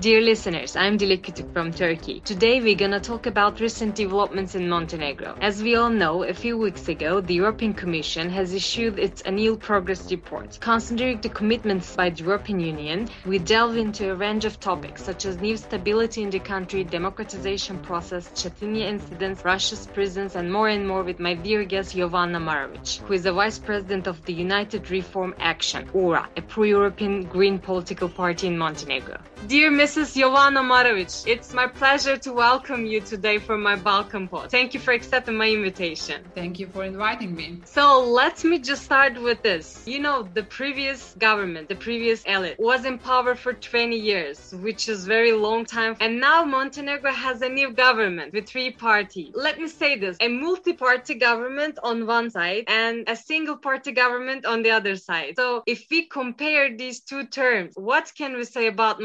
Dear listeners, I'm Dilek from Turkey. Today we're gonna talk about recent developments in Montenegro. As we all know, a few weeks ago, the European Commission has issued its annual progress report. Considering the commitments by the European Union, we delve into a range of topics such as new stability in the country, democratization process, Cetinje incidents, Russia's prisons, and more and more with my dear guest Jovana Marovic, who is the vice president of the United Reform Action, URA, a pro-European green political party in Montenegro. Dear Mrs. Jovana Marovic, it's my pleasure to welcome you today for my Balkan Pod. Thank you for accepting my invitation. Thank you for inviting me. So let me just start with this. You know, the previous government, the previous elite was in power for 20 years, which is very long time. And now Montenegro has a new government with three parties. Let me say this, a multi-party government on one side and a single party government on the other side. So if we compare these two terms, what can we say about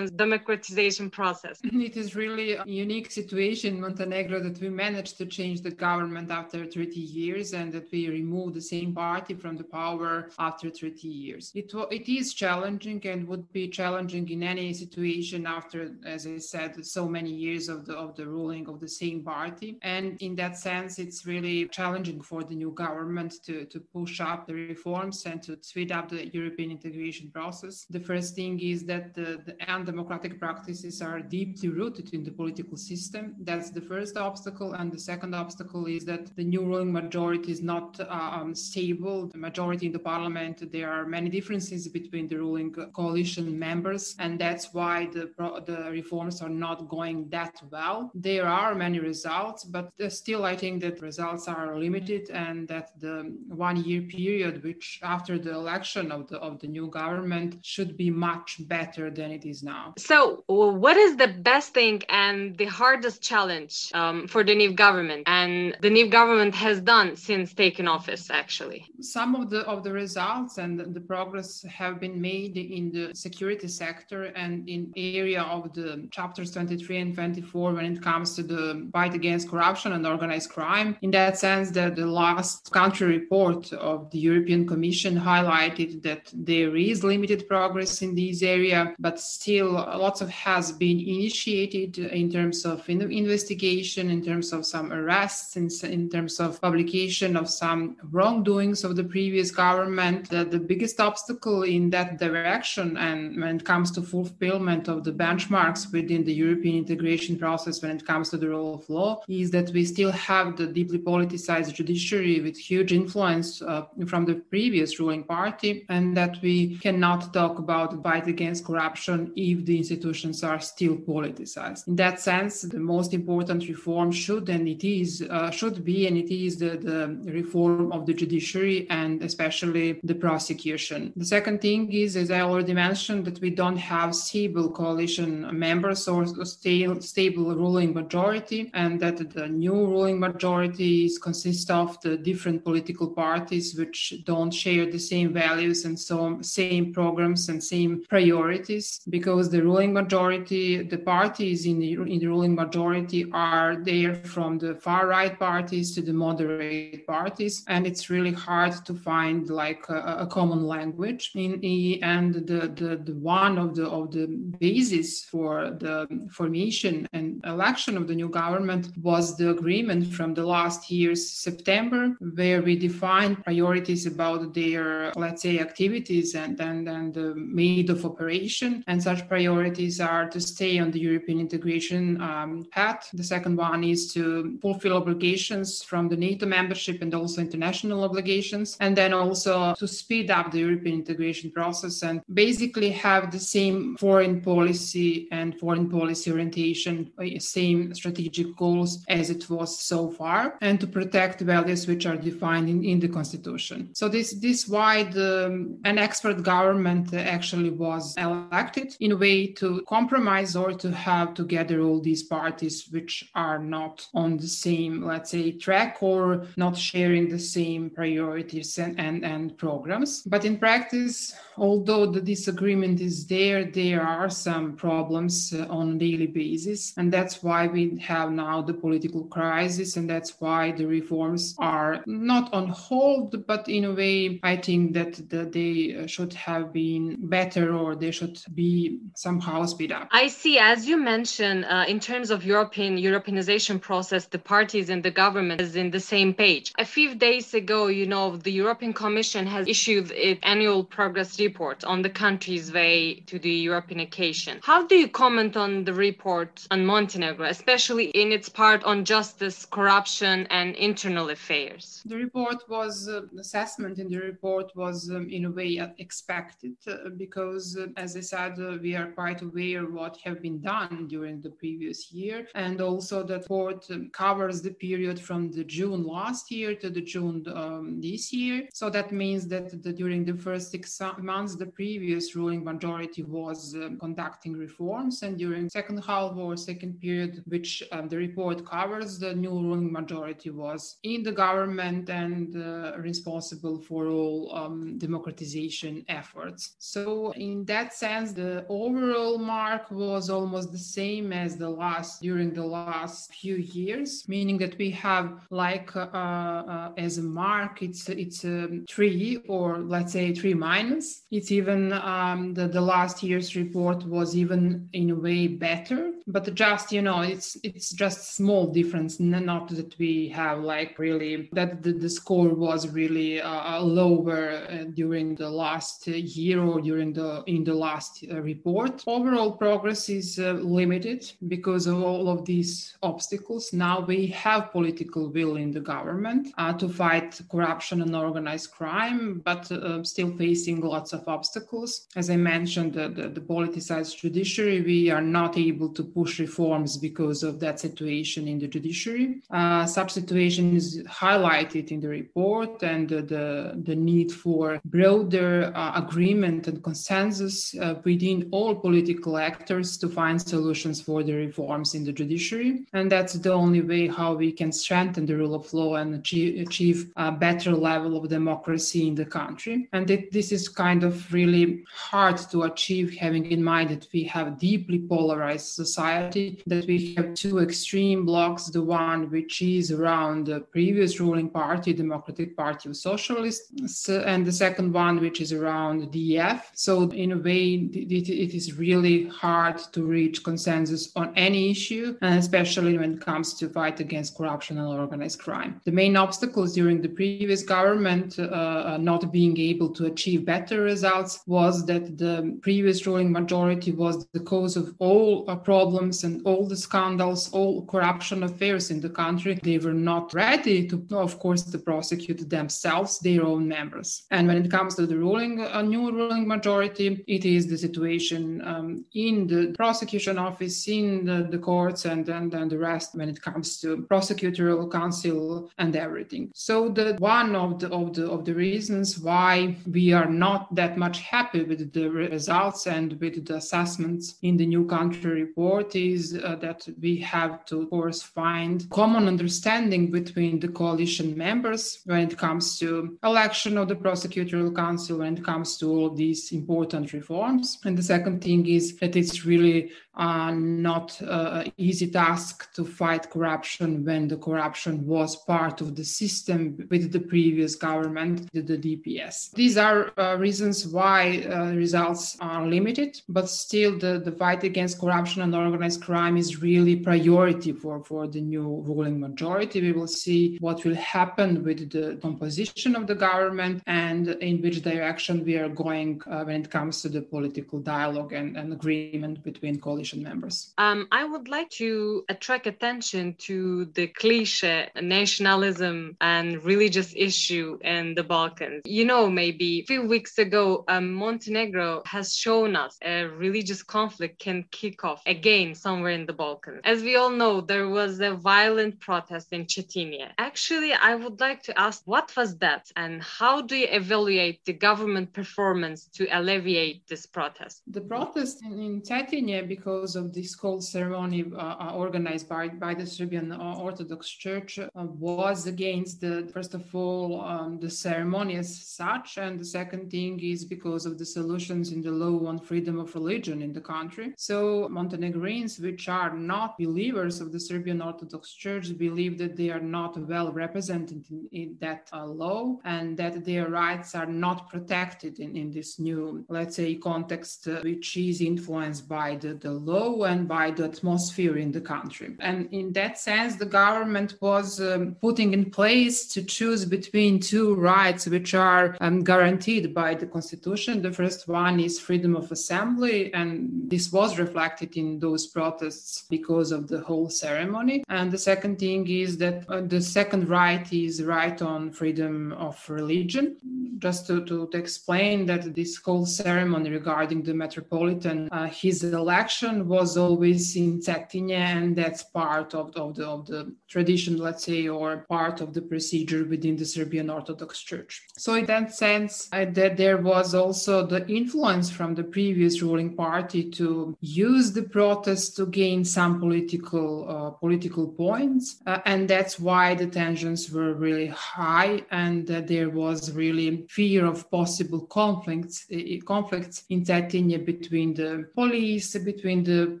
Democratization process? It is really a unique situation in Montenegro that we managed to change the government after 30 years and that we remove the same party from the power after 30 years. It, it is challenging and would be challenging in any situation after, as I said, so many years of the of the ruling of the same party. And in that sense, it's really challenging for the new government to, to push up the reforms and to speed up the European integration process. The first thing is that the, the undemocratic practices are deeply rooted in the political system. That's the first obstacle. And the second obstacle is that the new ruling majority is not uh, um, stable. The majority in the parliament, there are many differences between the ruling coalition members. And that's why the, the reforms are not going that well. There are many results, but still, I think that results are limited and that the one year period, which after the election of the, of the new government, should be much better than it is now. So, what is the best thing and the hardest challenge um, for the new government and the new government has done since taking office? Actually, some of the of the results and the progress have been made in the security sector and in area of the chapters 23 and 24 when it comes to the fight against corruption and organized crime. In that sense, that the last country report of the European Commission highlighted that there is limited progress in this area, but still lots of has been initiated in terms of investigation, in terms of some arrests, in, in terms of publication of some wrongdoings of the previous government. That the biggest obstacle in that direction, and when it comes to fulfillment of the benchmarks within the European integration process, when it comes to the rule of law, is that we still have the deeply politicized judiciary with huge influence uh, from the previous ruling party, and that we cannot talk about the fight against corruption if the institutions are still politicized. In that sense, the most important reform should and it is uh, should be and it is the, the reform of the judiciary and especially the prosecution. The second thing is, as I already mentioned, that we don't have stable coalition members or stable, stable ruling majority, and that the new ruling majority consists of the different political parties which don't share the same values and so same programs and same priorities because the ruling majority the parties in the, in the ruling majority are there from the far right parties to the moderate parties. And it's really hard to find like a, a common language in, in and the, the the one of the of the basis for the formation and election of the new government was the agreement from the last year's September where we defined priorities about their let's say activities and and, and the made of operation. And such priorities are to stay on the European integration um, path. The second one is to fulfill obligations from the NATO membership and also international obligations, and then also to speed up the European integration process and basically have the same foreign policy and foreign policy orientation, uh, same strategic goals as it was so far, and to protect values which are defined in, in the constitution. So this this why the, um, an expert government actually was elected in a way to compromise or to have together all these parties which are not on the same, let's say, track or not sharing the same priorities and, and, and programs. But in practice, although the disagreement is there, there are some problems uh, on a daily basis. And that's why we have now the political crisis. And that's why the reforms are not on hold, but in a way, I think that, that they should have been better or they should be somehow speed up. I see. As you mentioned, uh, in terms of European Europeanization process, the parties and the government is in the same page. A few days ago, you know, the European Commission has issued its annual progress report on the country's way to the European accession. How do you comment on the report on Montenegro, especially in its part on justice, corruption, and internal affairs? The report was uh, assessment in the report was um, in a way expected uh, because, uh, as I said, uh, we are quite aware what have been done during the previous year, and also the report um, covers the period from the June last year to the June um, this year. So that means that the, during the first six months, the previous ruling majority was um, conducting reforms, and during second half or second period, which um, the report covers, the new ruling majority was in the government and uh, responsible for all um, democratization efforts. So in that sense, the overall mark was almost the same as the last during the last few years, meaning that we have like uh, uh, as a mark, it's it's a three or let's say three minus. It's even um, the the last year's report was even in a way better, but just you know it's it's just small difference, not that we have like really that the, the score was really uh, lower uh, during the last year or during the in the last uh, report. Overall progress is uh, limited because of all of these obstacles. Now we have political will in the government uh, to fight corruption and organized crime, but uh, still facing lots of obstacles. As I mentioned, the, the, the politicized judiciary, we are not able to push reforms because of that situation in the judiciary. Uh, such situation is highlighted in the report and the, the need for broader uh, agreement and consensus uh, within all political actors to find solutions for the reforms in the judiciary. And that's the only way how we can strengthen the rule of law and achieve, achieve a better level of democracy in the country. And it, this is kind of really hard to achieve, having in mind that we have deeply polarized society, that we have two extreme blocks, the one which is around the previous ruling party, Democratic Party of Socialists, and the second one which is around DF. So in a way, it, it is really hard to reach consensus on any issue, and especially when it comes to fight against corruption and organized crime. The main obstacles during the previous government uh, uh, not being able to achieve better results was that the previous ruling majority was the cause of all uh, problems and all the scandals, all corruption affairs in the country. They were not ready to, of course, to prosecute themselves, their own members. And when it comes to the ruling, a new ruling majority, it is the situation um, in the prosecution office, in the, the courts, and then the rest when it comes to prosecutorial council and everything. So the one of the of the of the reasons why we are not that much happy with the results and with the assessments in the new country report is uh, that we have to of course find common understanding between the coalition members when it comes to election of the prosecutorial council when it comes to all of these important reforms and the second thing is that it's really uh, not uh, easy task to fight corruption when the corruption was part of the system with the previous government, the, the DPS. These are uh, reasons why uh, results are limited, but still the, the fight against corruption and organized crime is really priority for, for the new ruling majority. We will see what will happen with the composition of the government and in which direction we are going uh, when it comes to the political dialogue and, and agreement between coalition coalition members? Um, I would like to attract attention to the cliche nationalism and religious issue in the Balkans. You know, maybe a few weeks ago, um, Montenegro has shown us a religious conflict can kick off again somewhere in the Balkans. As we all know, there was a violent protest in Cetinje. Actually, I would like to ask what was that and how do you evaluate the government performance to alleviate this protest? The protest in, in Cetinje, because because of this cold ceremony uh, organized by, by the Serbian Orthodox Church was against the, first of all, um, the ceremony as such. And the second thing is because of the solutions in the law on freedom of religion in the country. So Montenegrins, which are not believers of the Serbian Orthodox Church, believe that they are not well represented in, in that uh, law and that their rights are not protected in, in this new, let's say, context, uh, which is influenced by the, the law and by the atmosphere in the country. And in that sense, the government was um, putting in place to choose between two rights which are um, guaranteed by the constitution. The first one is freedom of assembly, and this was reflected in those protests because of the whole ceremony. And the second thing is that uh, the second right is right on freedom of religion. Just to, to, to explain that this whole ceremony regarding the metropolitan, uh, his election was always in Cetinje, and that's part of, of, the, of the tradition, let's say, or part of the procedure within the Serbian Orthodox Church. So, in that sense, uh, that there was also the influence from the previous ruling party to use the protests to gain some political uh, political points, uh, and that's why the tensions were really high, and that there was really fear of possible conflicts uh, conflicts in Cetinje between the police, between the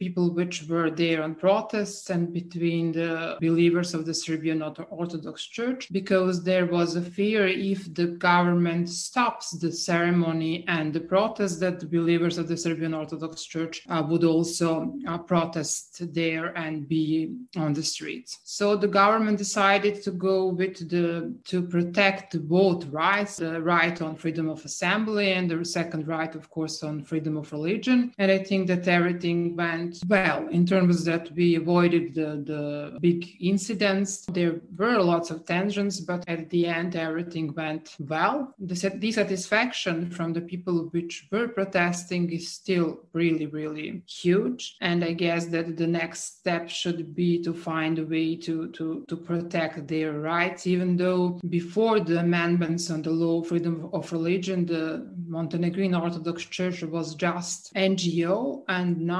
people which were there on protests and between the believers of the Serbian Orthodox Church because there was a fear if the government stops the ceremony and the protests that the believers of the Serbian Orthodox Church uh, would also uh, protest there and be on the streets. So the government decided to go with the to protect both rights, the right on freedom of assembly and the second right, of course, on freedom of religion. And I think that everything went went well in terms that we avoided the, the big incidents. There were lots of tensions, but at the end, everything went well. The dissatisfaction from the people which were protesting is still really, really huge. And I guess that the next step should be to find a way to, to, to protect their rights, even though before the amendments on the law freedom of religion, the Montenegrin Orthodox Church was just NGO, and now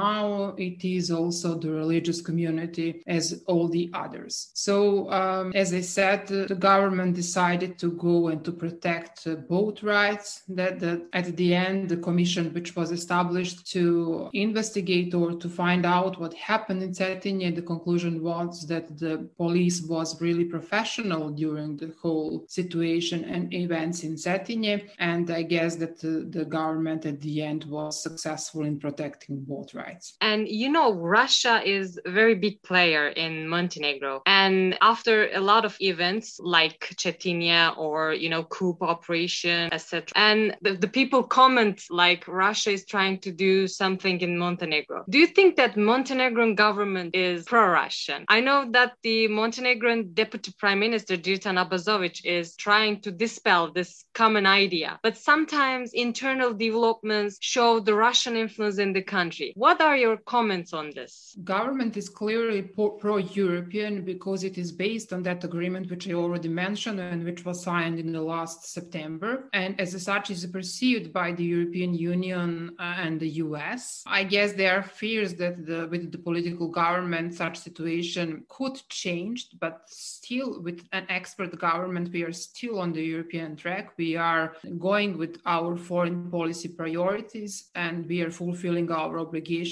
it is also the religious community as all the others. So, um, as I said, the government decided to go and to protect both rights. That, that at the end, the commission which was established to investigate or to find out what happened in Cetinje, the conclusion was that the police was really professional during the whole situation and events in Cetinje. And I guess that the government at the end was successful in protecting both rights. And you know, Russia is a very big player in Montenegro. And after a lot of events like Cetinje or, you know, coup operation, etc. And the, the people comment like Russia is trying to do something in Montenegro. Do you think that Montenegrin government is pro-Russian? I know that the Montenegrin deputy prime minister Dritan Abazovic is trying to dispel this common idea, but sometimes internal developments show the Russian influence in the country. What are your comments? on this? Government is clearly pro European because it is based on that agreement, which I already mentioned and which was signed in the last September. And as such, is perceived by the European Union uh, and the US. I guess there are fears that the, with the political government, such situation could change, but still, with an expert government, we are still on the European track. We are going with our foreign policy priorities and we are fulfilling our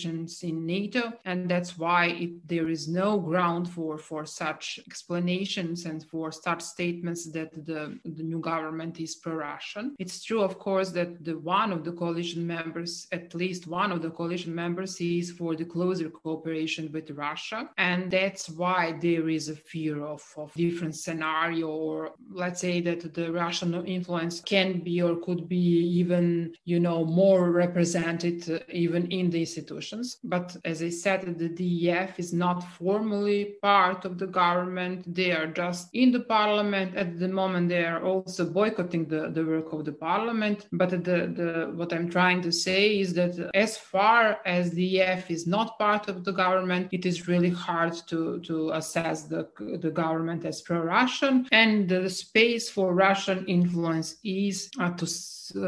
in NATO, and that's why it, there is no ground for for such explanations and for such statements that the the new government is pro-Russian. It's true, of course, that the one of the coalition members, at least one of the coalition members, is for the closer cooperation with Russia, and that's why there is a fear of, of different scenario, or let's say that the Russian influence can be or could be even, you know, more represented uh, even in the institutions. But as I said, the DF is not formally part of the government. They are just in the parliament. At the moment, they are also boycotting the, the work of the parliament. But the, the what I'm trying to say is that as far as the DF is not part of the government, it is really hard to, to assess the, the government as pro-Russian. And the space for Russian influence is uh, to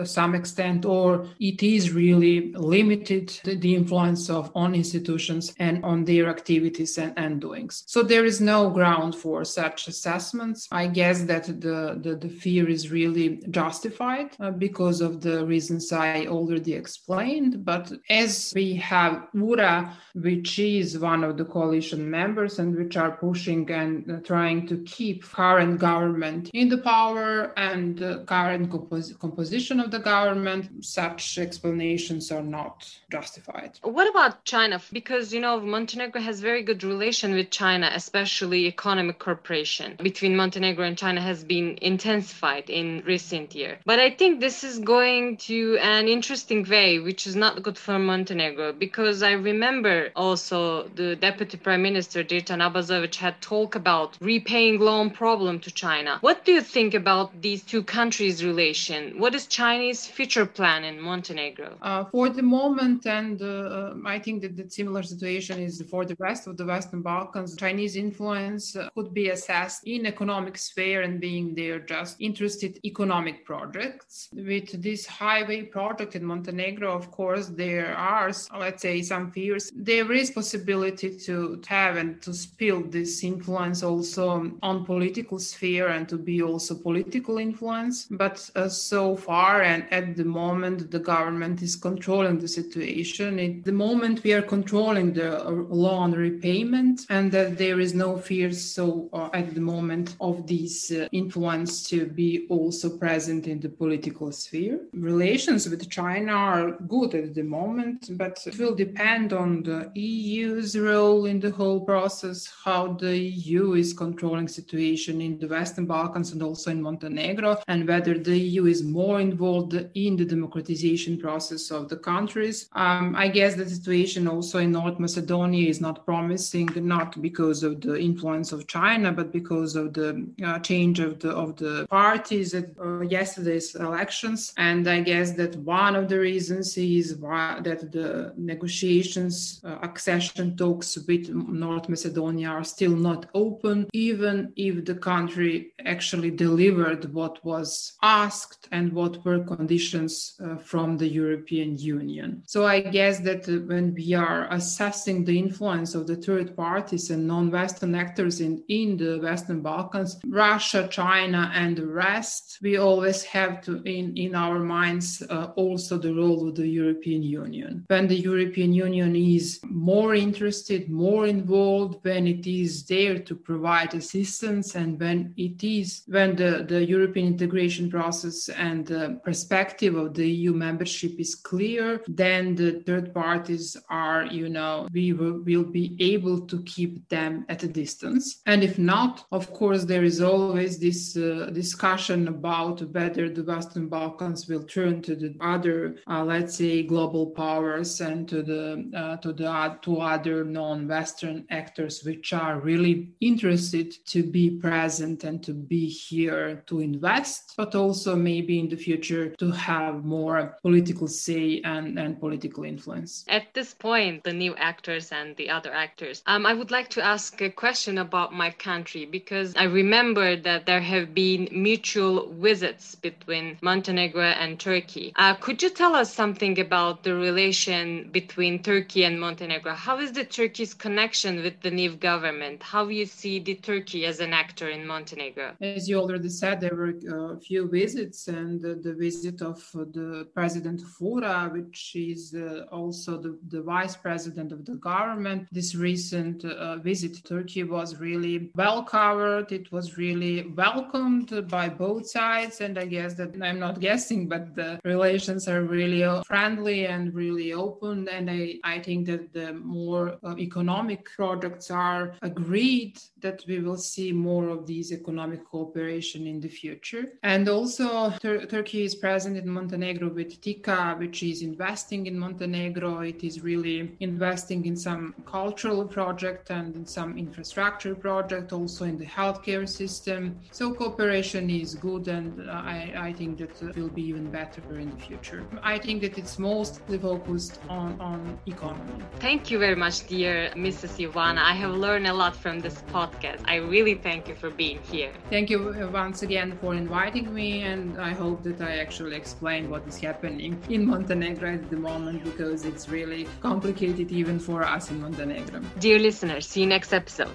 some extent, or it is really limited the influence of on institutions and on their activities and, and doings. So there is no ground for such assessments. I guess that the, the, the fear is really justified uh, because of the reasons I already explained. But as we have URA, which is one of the coalition members and which are pushing and uh, trying to keep current government in the power and the current compos- composition of the government, such explanations are not justified. What about China? Because, you know, Montenegro has very good relation with China, especially economic cooperation between Montenegro and China has been intensified in recent year. But I think this is going to an interesting way, which is not good for Montenegro, because I remember also the Deputy Prime Minister, Dritan Abazovic, had talked about repaying loan problem to China. What do you think about these two countries' relation? What is Chinese future plan in Montenegro? Uh, for the moment, and uh, I think that the similar situation is for the rest of the Western Balkans, Chinese influence uh, could be assessed in economic sphere and being there just interested economic projects. With this highway project in Montenegro, of course, there are, let's say, some fears. There is possibility to have and to spill this influence also on political sphere and to be also political influence. But uh, so far and at the moment, the government is controlling the situation. At the moment, we are controlling the uh, loan repayment, and that there is no fear. So uh, at the moment of this uh, influence to be also present in the political sphere. Relations with China are good at the moment, but it will depend on the EU's role in the whole process, how the EU is controlling situation in the Western Balkans and also in Montenegro, and whether the EU is more involved in the democratization process of the countries. Um, I guess the situation also in North Macedonia is not promising, not because of the influence of China, but because of the uh, change of the of the parties at uh, yesterday's elections. And I guess that one of the reasons is that the negotiations, uh, accession talks with North Macedonia are still not open, even if the country actually delivered what was asked and what were conditions uh, from the European Union. So I guess that when we are assessing the influence of the third parties and non-Western actors in, in the Western Balkans, Russia, China, and the rest, we always have to in, in our minds uh, also the role of the European Union. When the European Union is more interested, more involved, when it is there to provide assistance, and when it is when the, the European integration process and the perspective of the EU membership is clear, then the third parties are, you know, we will, be able to keep them at a distance. And if not, of course, there is always this uh, discussion about whether the Western Balkans will turn to the other, uh, let's say, global powers and to the uh, to the to other non-Western actors, which are really interested to be present and to be here to invest, but also maybe in the future to have more political say and, and political influence. At this point, the new actors and the other actors, um, I would like to ask a question about my country because I remember that there have been mutual visits between Montenegro and Turkey. Uh, could you tell us something about the relation between Turkey and Montenegro? How is the Turkey's connection with the new government? How do you see the Turkey as an actor in Montenegro? As you already said, there were a few visits, and uh, the visit of uh, the President of URA, which is uh, also the, the vice president of the government. This recent uh, visit to Turkey was really well covered. It was really welcomed by both sides, and I guess that I'm not guessing, but the relations are really friendly and really open. And I, I think that the more uh, economic projects are agreed, that we will see more of these economic cooperation in the future. And also, Tur- Turkey is present in Montenegro with TIKA, which is investing in Montenegro. It is really investing in some cultural project and in some infrastructure project, also in the healthcare system. So cooperation is good, and uh, I, I think that it will be even better in the future. I think that it's mostly focused on, on economy. Thank you very much, dear Mrs. Ivana. I have learned a lot from this podcast. I really thank you for being here. Thank you uh, once again for inviting me, and I hope that I I actually explained what is happening in Montenegro at the moment because it's really complicated even for us in Montenegro. Dear listeners, see you next episode.